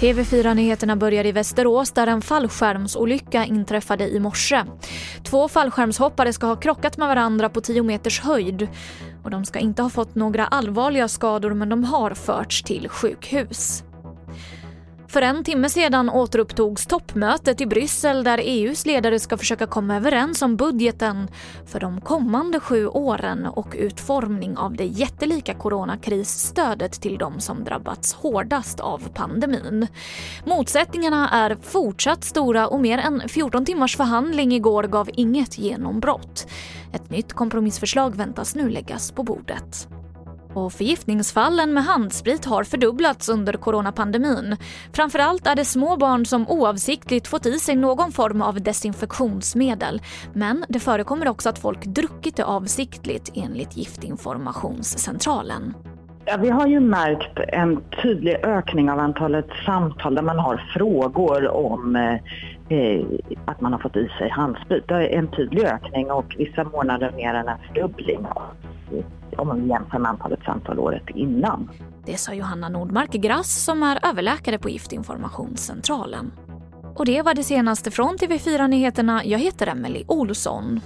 TV4-nyheterna börjar i Västerås där en fallskärmsolycka inträffade i morse. Två fallskärmshoppare ska ha krockat med varandra på 10 meters höjd. Och de ska inte ha fått några allvarliga skador men de har förts till sjukhus. För en timme sedan återupptogs toppmötet i Bryssel där EUs ledare ska försöka komma överens om budgeten för de kommande sju åren och utformning av det jättelika coronakrisstödet till de som drabbats hårdast av pandemin. Motsättningarna är fortsatt stora och mer än 14 timmars förhandling igår gav inget genombrott. Ett nytt kompromissförslag väntas nu läggas på bordet. Och förgiftningsfallen med handsprit har fördubblats under coronapandemin. Framförallt är det små barn som oavsiktligt fått i sig någon form av desinfektionsmedel. Men det förekommer också att folk druckit det avsiktligt enligt Giftinformationscentralen. Ja, vi har ju märkt en tydlig ökning av antalet samtal där man har frågor om eh, att man har fått i sig handsprit. Det är en tydlig ökning och vissa månader mer än en fördubbling om man jämför med antalet samtal året innan. Det sa Johanna Nordmark Grass som är överläkare på Giftinformationscentralen. Och det var det senaste från TV4 Nyheterna. Jag heter Emily Olsson.